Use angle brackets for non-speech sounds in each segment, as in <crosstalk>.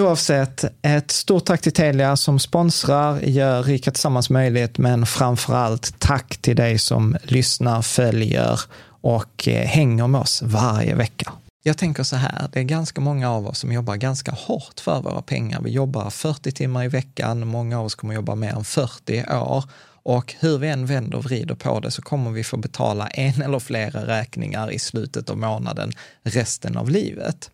Oavsett, ett stort tack till Telia som sponsrar, gör Rika Tillsammans möjligt, men framför allt tack till dig som lyssnar, följer och eh, hänger med oss varje vecka. Jag tänker så här, det är ganska många av oss som jobbar ganska hårt för våra pengar. Vi jobbar 40 timmar i veckan, många av oss kommer jobba mer än 40 år. Och hur vi än vänder och vrider på det så kommer vi få betala en eller flera räkningar i slutet av månaden resten av livet.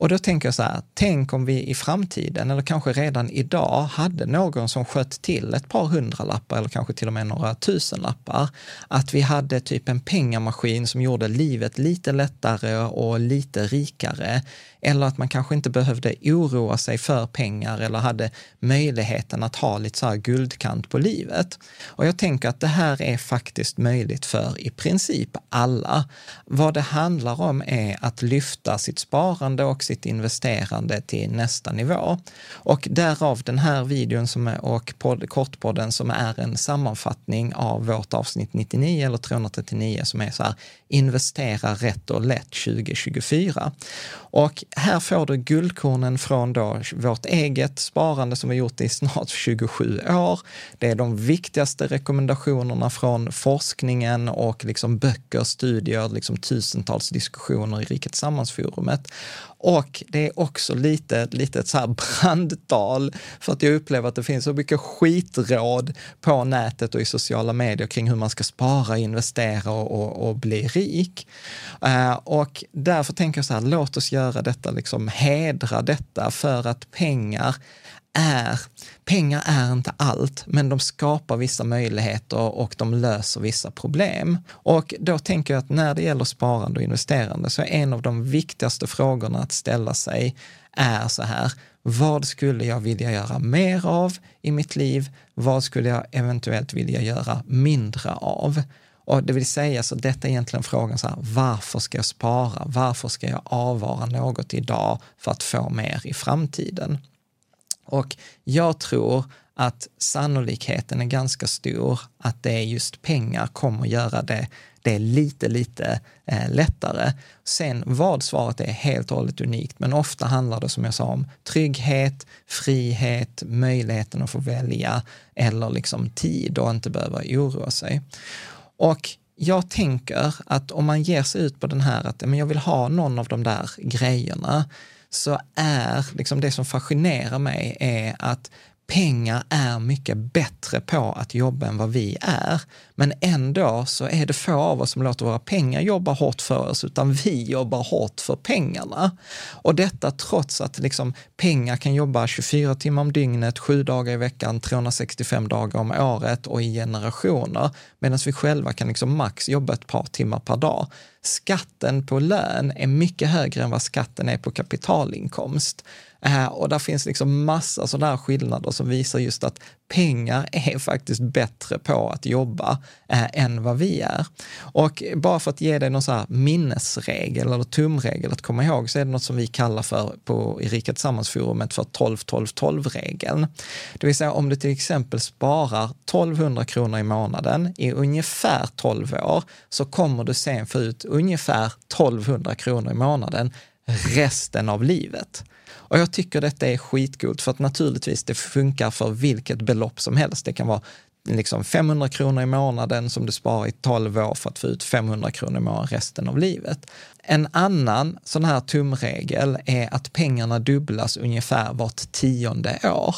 Och då tänker jag så här, tänk om vi i framtiden, eller kanske redan idag, hade någon som sköt till ett par hundralappar eller kanske till och med några tusenlappar. Att vi hade typ en pengamaskin som gjorde livet lite lättare och lite rikare. Eller att man kanske inte behövde oroa sig för pengar eller hade möjligheten att ha lite så här guldkant på livet. Och jag tänker att det här är faktiskt möjligt för i princip alla. Vad det handlar om är att lyfta sitt sparande och sitt investerande till nästa nivå. Och därav den här videon som är, och podd, kortpodden som är en sammanfattning av vårt avsnitt 99 eller 339 som är så här, investera rätt och lätt 2024. Och här får du guldkornen från då vårt eget sparande som vi gjort i snart 27 år. Det är de viktigaste rekommendationerna från forskningen och liksom böcker, studier, liksom tusentals diskussioner i Riket Sammansforumet. Och det är också lite, lite ett så här brandtal för att jag upplever att det finns så mycket skitråd på nätet och i sociala medier kring hur man ska spara, investera och, och, och bli rik. Uh, och därför tänker jag så här, låt oss göra detta, liksom hedra detta för att pengar är, pengar är inte allt, men de skapar vissa möjligheter och de löser vissa problem. Och då tänker jag att när det gäller sparande och investerande så är en av de viktigaste frågorna att ställa sig är så här, vad skulle jag vilja göra mer av i mitt liv? Vad skulle jag eventuellt vilja göra mindre av? Och det vill säga, så detta är egentligen frågan så här, varför ska jag spara? Varför ska jag avvara något idag för att få mer i framtiden? Och jag tror att sannolikheten är ganska stor att det är just pengar kommer göra det det är lite, lite eh, lättare. Sen vad svaret är helt och hållet unikt, men ofta handlar det som jag sa om trygghet, frihet, möjligheten att få välja eller liksom tid och inte behöva oroa sig. Och jag tänker att om man ger sig ut på den här att men jag vill ha någon av de där grejerna, så är liksom det som fascinerar mig är att pengar är mycket bättre på att jobba än vad vi är. Men ändå så är det få av oss som låter våra pengar jobba hårt för oss, utan vi jobbar hårt för pengarna. Och detta trots att liksom pengar kan jobba 24 timmar om dygnet, sju dagar i veckan, 365 dagar om året och i generationer, medan vi själva kan liksom max jobba ett par timmar per dag. Skatten på lön är mycket högre än vad skatten är på kapitalinkomst. Eh, och där finns liksom massa sådana här skillnader som visar just att pengar är faktiskt bättre på att jobba eh, än vad vi är. Och bara för att ge dig någon så här minnesregel eller tumregel att komma ihåg så är det något som vi kallar för på i Rika Tillsammans-forumet för 12-12-12-regeln. Det vill säga om du till exempel sparar 1200 kronor i månaden i ungefär 12 år så kommer du sen få ut ungefär 1200 kronor i månaden resten av livet. Och jag tycker detta är skitgult för att naturligtvis det funkar för vilket belopp som helst. Det kan vara liksom 500 kronor i månaden som du sparar i 12 år för att få ut 500 kronor i månaden resten av livet. En annan sån här tumregel är att pengarna dubblas ungefär vart tionde år.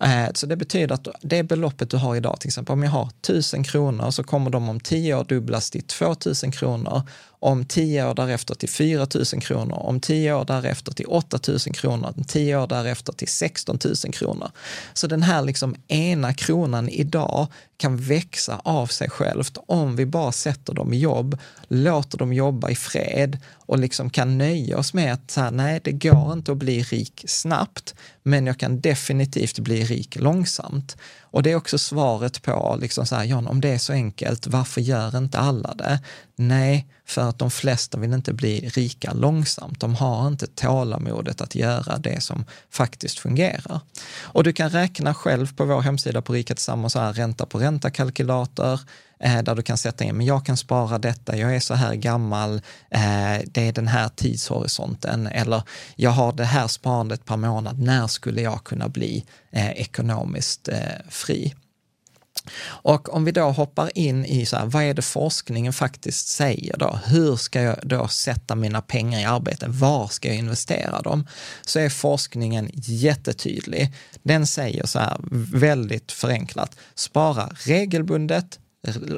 Eh, så det betyder att det beloppet du har idag, till exempel om jag har 1000 kronor så kommer de om 10 år dubblas till 2000 kronor om 10 år därefter till 4 000 kronor, om 10 år därefter till 8 000 kronor, om 10 år därefter till 16 000 kronor. Så den här liksom ena kronan idag kan växa av sig självt om vi bara sätter dem i jobb, låter dem jobba i fred och liksom kan nöja oss med att så här, nej, det går inte att bli rik snabbt, men jag kan definitivt bli rik långsamt. Och det är också svaret på, liksom så här, John, om det är så enkelt, varför gör inte alla det? Nej, för att de flesta vill inte bli rika långsamt. De har inte tålamodet att göra det som faktiskt fungerar. Och du kan räkna själv på vår hemsida på Rika Tillsammans, så här, ränta på ränta-kalkylator, Eh, där du kan sätta in, men jag kan spara detta, jag är så här gammal, eh, det är den här tidshorisonten, eller jag har det här sparandet per månad, när skulle jag kunna bli eh, ekonomiskt fri? Och om vi då hoppar in i så här, vad är det forskningen faktiskt säger då? Hur ska jag då sätta mina pengar i arbete? Var ska jag investera dem? Så är forskningen jättetydlig. Den säger så här, väldigt förenklat, spara regelbundet,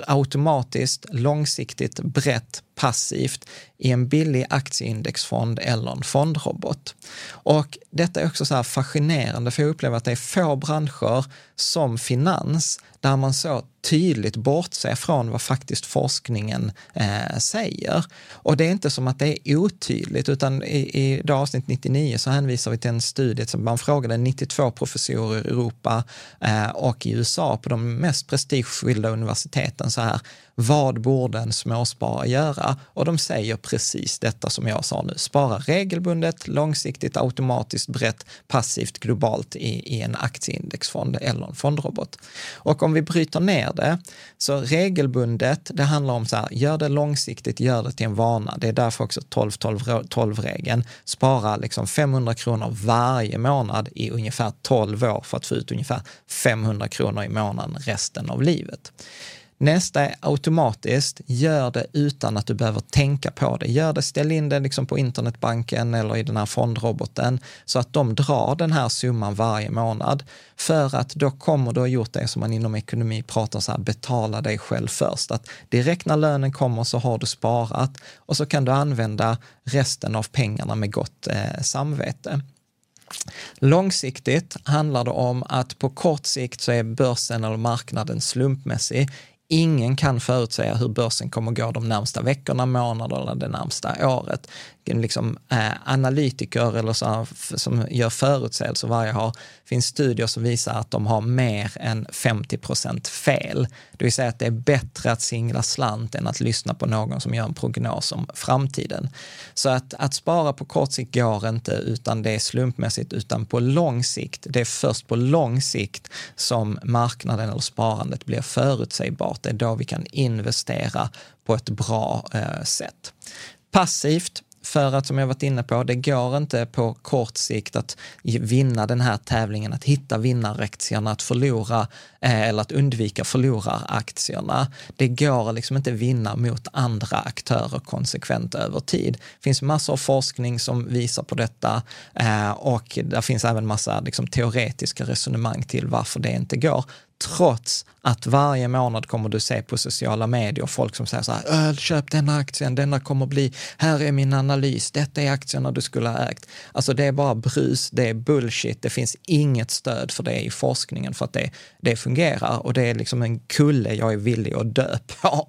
automatiskt, långsiktigt, brett, passivt i en billig aktieindexfond eller en fondrobot. Och detta är också så här fascinerande, för jag upplever att det är få branscher som finans där man så tydligt bortser från vad faktiskt forskningen eh, säger. Och det är inte som att det är otydligt, utan i, i avsnitt 99 så hänvisar vi till en studie som man frågade 92 professorer i Europa eh, och i USA på de mest prestigefyllda universiteten så här, vad borde en småsparare göra? Och de säger precis detta som jag sa nu. Spara regelbundet, långsiktigt, automatiskt, brett, passivt, globalt i, i en aktieindexfond eller en fondrobot. Och om vi bryter ner det, så regelbundet, det handlar om så här, gör det långsiktigt, gör det till en vana. Det är därför också 12-12-regeln, Spara liksom 500 kronor varje månad i ungefär 12 år för att få ut ungefär 500 kronor i månaden resten av livet. Nästa är automatiskt, gör det utan att du behöver tänka på det. Gör det, ställ in det liksom på internetbanken eller i den här fondroboten så att de drar den här summan varje månad. För att då kommer du ha gjort det som man inom ekonomi pratar så här, betala dig själv först. Att direkt när lönen kommer så har du sparat och så kan du använda resten av pengarna med gott eh, samvete. Långsiktigt handlar det om att på kort sikt så är börsen eller marknaden slumpmässig. Ingen kan förutsäga hur börsen kommer gå de närmsta veckorna, månaderna det närmsta året. liksom, eh, analytiker eller så, som gör förutsägelser varje år, finns studier som visar att de har mer än 50 procent fel. Det vill säga att det är bättre att singla slant än att lyssna på någon som gör en prognos om framtiden. Så att, att spara på kort sikt går inte, utan det är slumpmässigt, utan på lång sikt, det är först på lång sikt som marknaden eller sparandet blir förutsägbart. Det är då vi kan investera på ett bra eh, sätt. Passivt, för att som jag varit inne på, det går inte på kort sikt att vinna den här tävlingen, att hitta vinnaraktierna, att förlora eh, eller att undvika förloraraktierna. Det går liksom inte vinna mot andra aktörer konsekvent över tid. Det finns massor av forskning som visar på detta eh, och det finns även massa liksom, teoretiska resonemang till varför det inte går trots att varje månad kommer du se på sociala medier folk som säger så här, öh, köp denna aktien, denna kommer bli, här är min analys, detta är aktierna du skulle ha ägt. Alltså det är bara brus, det är bullshit, det finns inget stöd för det i forskningen för att det, det fungerar och det är liksom en kulle jag är villig att dö på.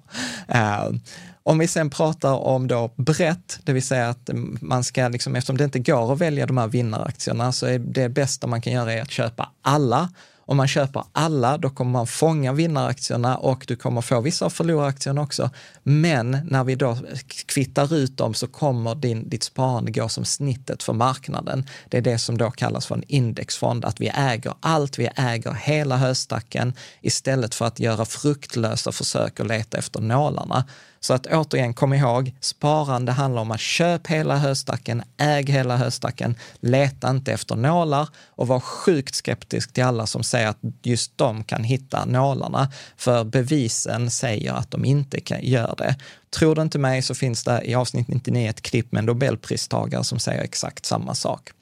Uh, <laughs> om vi sen pratar om då brett, det vill säga att man ska, liksom, eftersom det inte går att välja de här vinnaraktierna, så är det bästa man kan göra är att köpa alla om man köper alla, då kommer man fånga vinnaraktierna och du kommer få vissa av förloraraktierna också. Men när vi då kvittar ut dem så kommer din, ditt sparande gå som snittet för marknaden. Det är det som då kallas för en indexfond, att vi äger allt, vi äger hela höstacken istället för att göra fruktlösa försök att leta efter nålarna. Så att återigen, kom ihåg, sparande handlar om att köp hela höstacken, äg hela höstacken, leta inte efter nålar och var sjukt skeptisk till alla som säger att just de kan hitta nålarna. För bevisen säger att de inte kan, gör det. Tror du inte mig så finns det i avsnitt 99 ett klipp med en Nobelpristagare som säger exakt samma sak.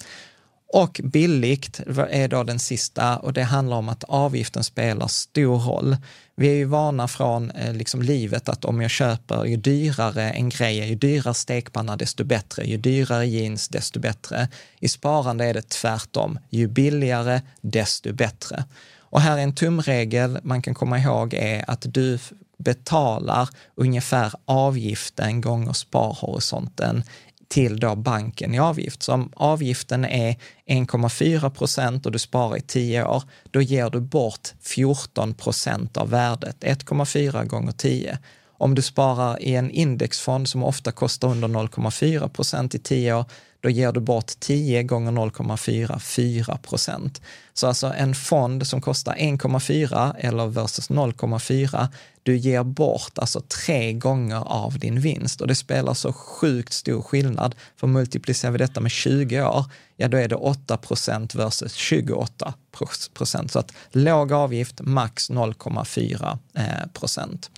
Och billigt är då den sista och det handlar om att avgiften spelar stor roll. Vi är ju vana från eh, liksom livet att om jag köper, ju dyrare en grej ju dyrare stekpanna desto bättre, ju dyrare jeans desto bättre. I sparande är det tvärtom, ju billigare desto bättre. Och här är en tumregel man kan komma ihåg är att du betalar ungefär avgiften gånger sparhorisonten till då banken i avgift. Så om avgiften är 1,4 procent och du sparar i 10 år, då ger du bort 14 procent av värdet, 1,4 gånger 10. Om du sparar i en indexfond som ofta kostar under 0,4 procent i 10 år, då ger du bort 10 gånger 0,44 procent. Så alltså en fond som kostar 1,4 eller versus 0,4, du ger bort alltså tre gånger av din vinst och det spelar så sjukt stor skillnad. För multiplicerar vi detta med 20 år, ja då är det 8 procent versus 28 procent. Så att låg avgift, max 0,4 eh, procent.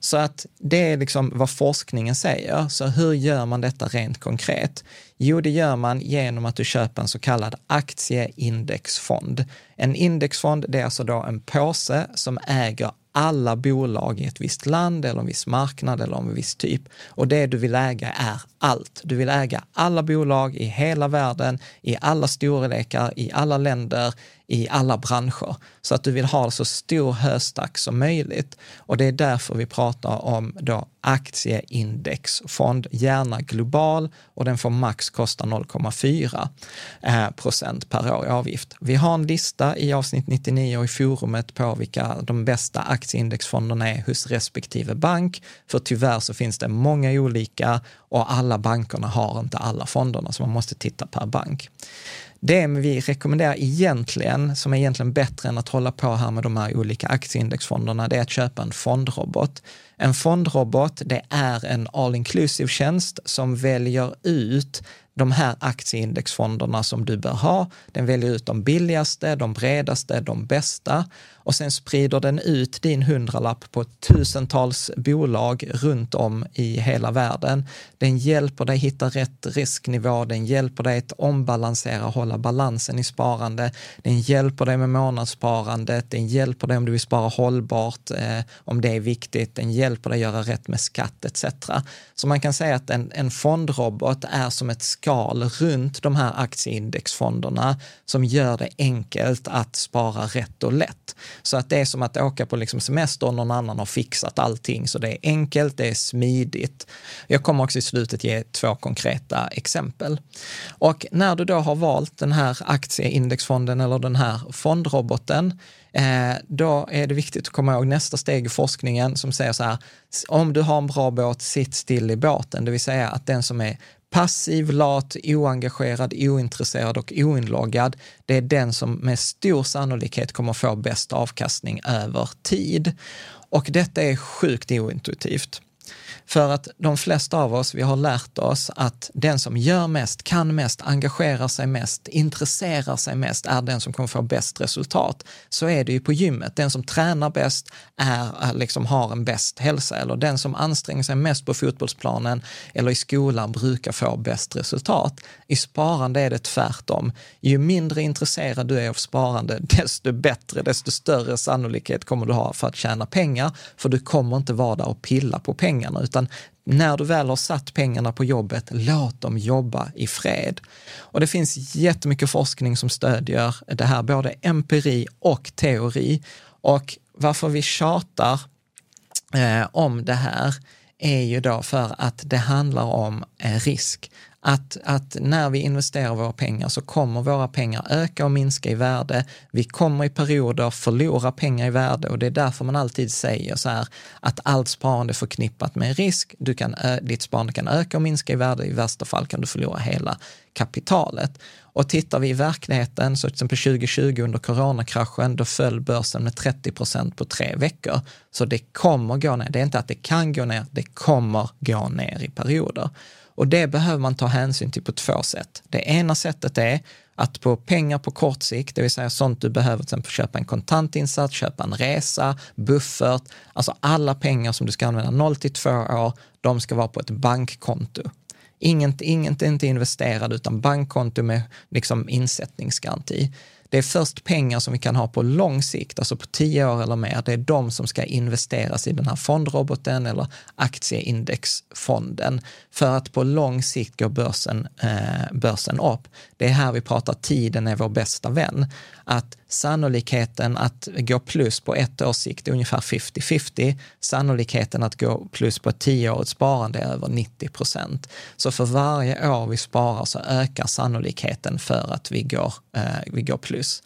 Så att det är liksom vad forskningen säger. Så hur gör man detta rent konkret? Jo, det gör man genom att du köper en så kallad aktieindexfond. En indexfond, det är alltså då en påse som äger alla bolag i ett visst land eller en viss marknad eller en viss typ. Och det du vill äga är allt. Du vill äga alla bolag i hela världen, i alla storlekar, i alla länder, i alla branscher. Så att du vill ha så stor höstack som möjligt. Och det är därför vi pratar om då aktieindexfond, gärna global och den får max kosta 0,4 eh, procent per år i avgift. Vi har en lista i avsnitt 99 och i forumet på vilka de bästa aktieindexfonderna är hos respektive bank. För tyvärr så finns det många olika och alla bankerna har inte alla fonderna, så man måste titta per bank. Det vi rekommenderar egentligen, som är egentligen bättre än att hålla på här med de här olika aktieindexfonderna, det är att köpa en fondrobot. En fondrobot, det är en all inclusive tjänst som väljer ut de här aktieindexfonderna som du bör ha. Den väljer ut de billigaste, de bredaste, de bästa och sen sprider den ut din hundralapp på tusentals bolag runt om i hela världen. Den hjälper dig hitta rätt risknivå, den hjälper dig att ombalansera, hålla balansen i sparande. Den hjälper dig med månadssparandet, den hjälper dig om du vill spara hållbart, eh, om det är viktigt, den hjälper dig göra rätt med skatt etc. Så man kan säga att en, en fondrobot är som ett skal runt de här aktieindexfonderna som gör det enkelt att spara rätt och lätt. Så att det är som att åka på liksom semester och någon annan har fixat allting. Så det är enkelt, det är smidigt. Jag kommer också i slutet ge två konkreta exempel. Och när du då har valt den här aktieindexfonden eller den här fondroboten, eh, då är det viktigt att komma ihåg nästa steg i forskningen som säger så här, om du har en bra båt, sitt still i båten, det vill säga att den som är passiv, lat, oengagerad, ointresserad och oinloggad, det är den som med stor sannolikhet kommer få bäst avkastning över tid. Och detta är sjukt ointuitivt. För att de flesta av oss, vi har lärt oss att den som gör mest, kan mest, engagerar sig mest, intresserar sig mest, är den som kommer få bäst resultat. Så är det ju på gymmet. Den som tränar bäst är, liksom har en bäst hälsa eller den som anstränger sig mest på fotbollsplanen eller i skolan brukar få bäst resultat. I sparande är det tvärtom. Ju mindre intresserad du är av sparande, <laughs> desto bättre, desto större sannolikhet kommer du ha för att tjäna pengar, för du kommer inte vara där och pilla på pengar pengarna, utan när du väl har satt pengarna på jobbet, låt dem jobba i fred. Och det finns jättemycket forskning som stödjer det här, både empiri och teori. Och varför vi tjatar eh, om det här är ju då för att det handlar om eh, risk att, att när vi investerar våra pengar så kommer våra pengar öka och minska i värde. Vi kommer i perioder förlora pengar i värde och det är därför man alltid säger så här att allt sparande är förknippat med risk. Du kan, ditt sparande kan öka och minska i värde. I värsta fall kan du förlora hela kapitalet. Och tittar vi i verkligheten, så till exempel 2020 under coronakraschen, då föll börsen med 30 procent på tre veckor. Så det kommer gå ner. Det är inte att det kan gå ner, det kommer gå ner i perioder. Och det behöver man ta hänsyn till på två sätt. Det ena sättet är att på pengar på kort sikt, det vill säga sånt du behöver till exempel köpa en kontantinsats, köpa en resa, buffert, alltså alla pengar som du ska använda 0 till 2 år, de ska vara på ett bankkonto. Inget, inget inte investerad utan bankkonto med liksom insättningsgaranti. Det är först pengar som vi kan ha på lång sikt, alltså på tio år eller mer. Det är de som ska investeras i den här fondroboten eller aktieindexfonden för att på lång sikt går börsen, eh, börsen upp. Det är här vi pratar tiden är vår bästa vän. Att sannolikheten att gå plus på ett års sikt är ungefär 50-50. Sannolikheten att gå plus på ett tioårigt sparande är över 90 procent. Så för varje år vi sparar så ökar sannolikheten för att vi går, Eh, vi går plus.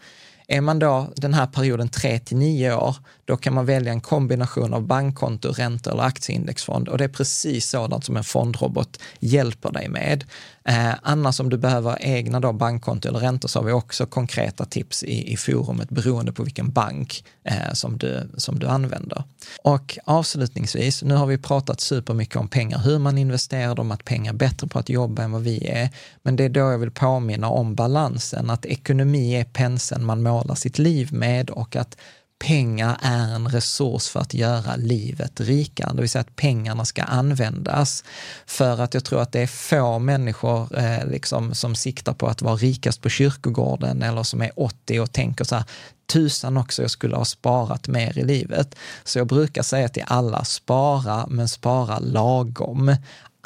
Är man då den här perioden 3 till 9 år, då kan man välja en kombination av bankkonto, räntor eller aktieindexfond och det är precis sådant som en fondrobot hjälper dig med. Eh, annars om du behöver egna då bankkonto eller räntor så har vi också konkreta tips i, i forumet beroende på vilken bank eh, som, du, som du använder. Och avslutningsvis, nu har vi pratat supermycket om pengar, hur man investerar dem, att pengar är bättre på att jobba än vad vi är. Men det är då jag vill påminna om balansen, att ekonomi är penseln man målar sitt liv med och att pengar är en resurs för att göra livet rikare, det vill säga att pengarna ska användas. För att jag tror att det är få människor eh, liksom, som siktar på att vara rikast på kyrkogården eller som är 80 och tänker så här, tusan också, jag skulle ha sparat mer i livet. Så jag brukar säga till alla, spara, men spara lagom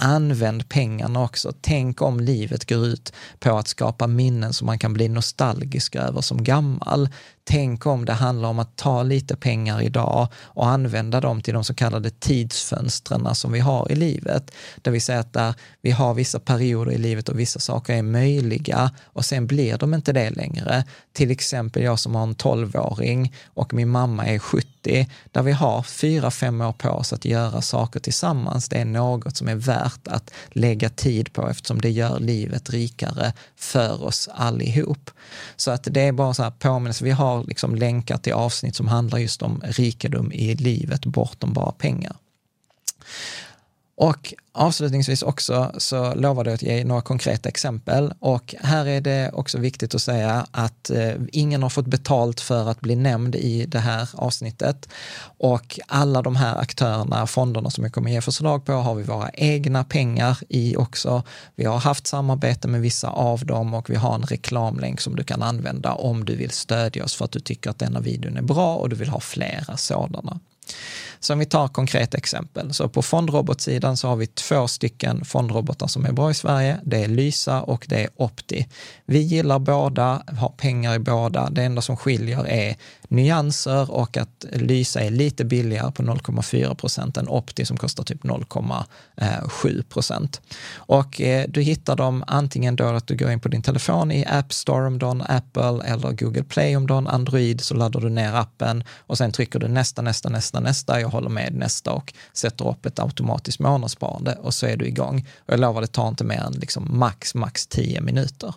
använd pengarna också. Tänk om livet går ut på att skapa minnen som man kan bli nostalgisk över som gammal. Tänk om det handlar om att ta lite pengar idag och använda dem till de så kallade tidsfönstren som vi har i livet. Det vill säga att där vi har vissa perioder i livet och vissa saker är möjliga och sen blir de inte det längre. Till exempel jag som har en 12-åring och min mamma är 70, där vi har fyra, fem år på oss att göra saker tillsammans. Det är något som är värt att lägga tid på eftersom det gör livet rikare för oss allihop. Så att det är bara så här påminnelse. Vi har liksom länkar till avsnitt som handlar just om rikedom i livet bortom bara pengar. Och avslutningsvis också så lovade jag att ge några konkreta exempel och här är det också viktigt att säga att eh, ingen har fått betalt för att bli nämnd i det här avsnittet och alla de här aktörerna, fonderna som jag kommer ge förslag på har vi våra egna pengar i också. Vi har haft samarbete med vissa av dem och vi har en reklamlänk som du kan använda om du vill stödja oss för att du tycker att denna videon är bra och du vill ha flera sådana. Så om vi tar konkreta exempel, så på fondrobotsidan så har vi två stycken fondrobotar som är bra i Sverige. Det är Lysa och det är Opti. Vi gillar båda, har pengar i båda. Det enda som skiljer är nyanser och att Lysa är lite billigare på 0,4 procent än Opti som kostar typ 0,7 procent. Och eh, du hittar dem antingen då att du går in på din telefon i App Store om du har en Apple eller Google Play om du har en Android så laddar du ner appen och sen trycker du nästa, nästa, nästa, nästa, jag håller med nästa och sätter upp ett automatiskt månadssparande och så är du igång. Och jag lovar, det tar inte mer än liksom max, max 10 minuter.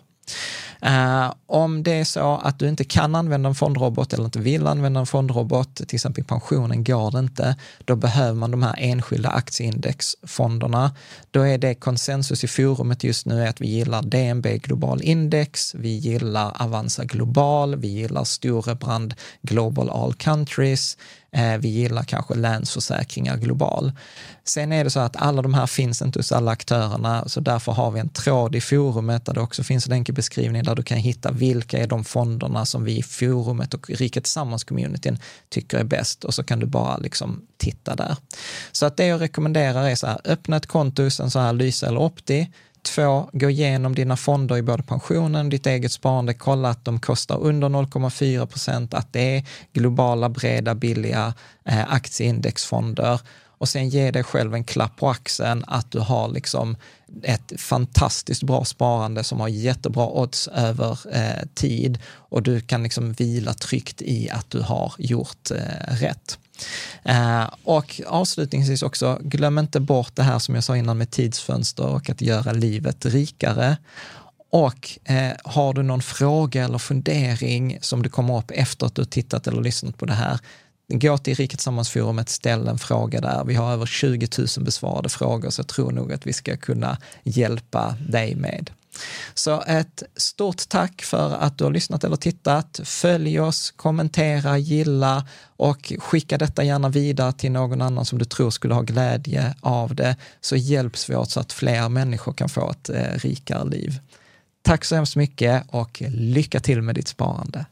Uh, om det är så att du inte kan använda en fondrobot eller inte vill använda en fondrobot, till exempel i pensionen går det inte, då behöver man de här enskilda aktieindexfonderna. Då är det konsensus i forumet just nu är att vi gillar DNB Global Index, vi gillar Avanza Global, vi gillar Storebrand Global All Countries, Eh, vi gillar kanske Länsförsäkringar Global. Sen är det så att alla de här finns inte hos alla aktörerna, så därför har vi en tråd i forumet där det också finns en enkel beskrivning där du kan hitta vilka är de fonderna som vi i forumet och Riket Tillsammans-communityn tycker är bäst och så kan du bara liksom titta där. Så att det jag rekommenderar är så här, öppna ett konto hos en så här Lysa eller Opti, Två, gå igenom dina fonder i både pensionen, och ditt eget sparande, kolla att de kostar under 0,4 procent, att det är globala, breda, billiga eh, aktieindexfonder och sen ge dig själv en klapp på axeln att du har liksom ett fantastiskt bra sparande som har jättebra odds över eh, tid och du kan liksom vila tryggt i att du har gjort eh, rätt. Eh, och avslutningsvis också, glöm inte bort det här som jag sa innan med tidsfönster och att göra livet rikare. Och eh, har du någon fråga eller fundering som du kommer upp efter att du tittat eller lyssnat på det här, gå till Riket Sammansforumet, ställ en fråga där. Vi har över 20 000 besvarade frågor, så jag tror nog att vi ska kunna hjälpa dig med. Så ett stort tack för att du har lyssnat eller tittat. Följ oss, kommentera, gilla och skicka detta gärna vidare till någon annan som du tror skulle ha glädje av det, så hjälps vi åt så att fler människor kan få ett eh, rikare liv. Tack så hemskt mycket och lycka till med ditt sparande.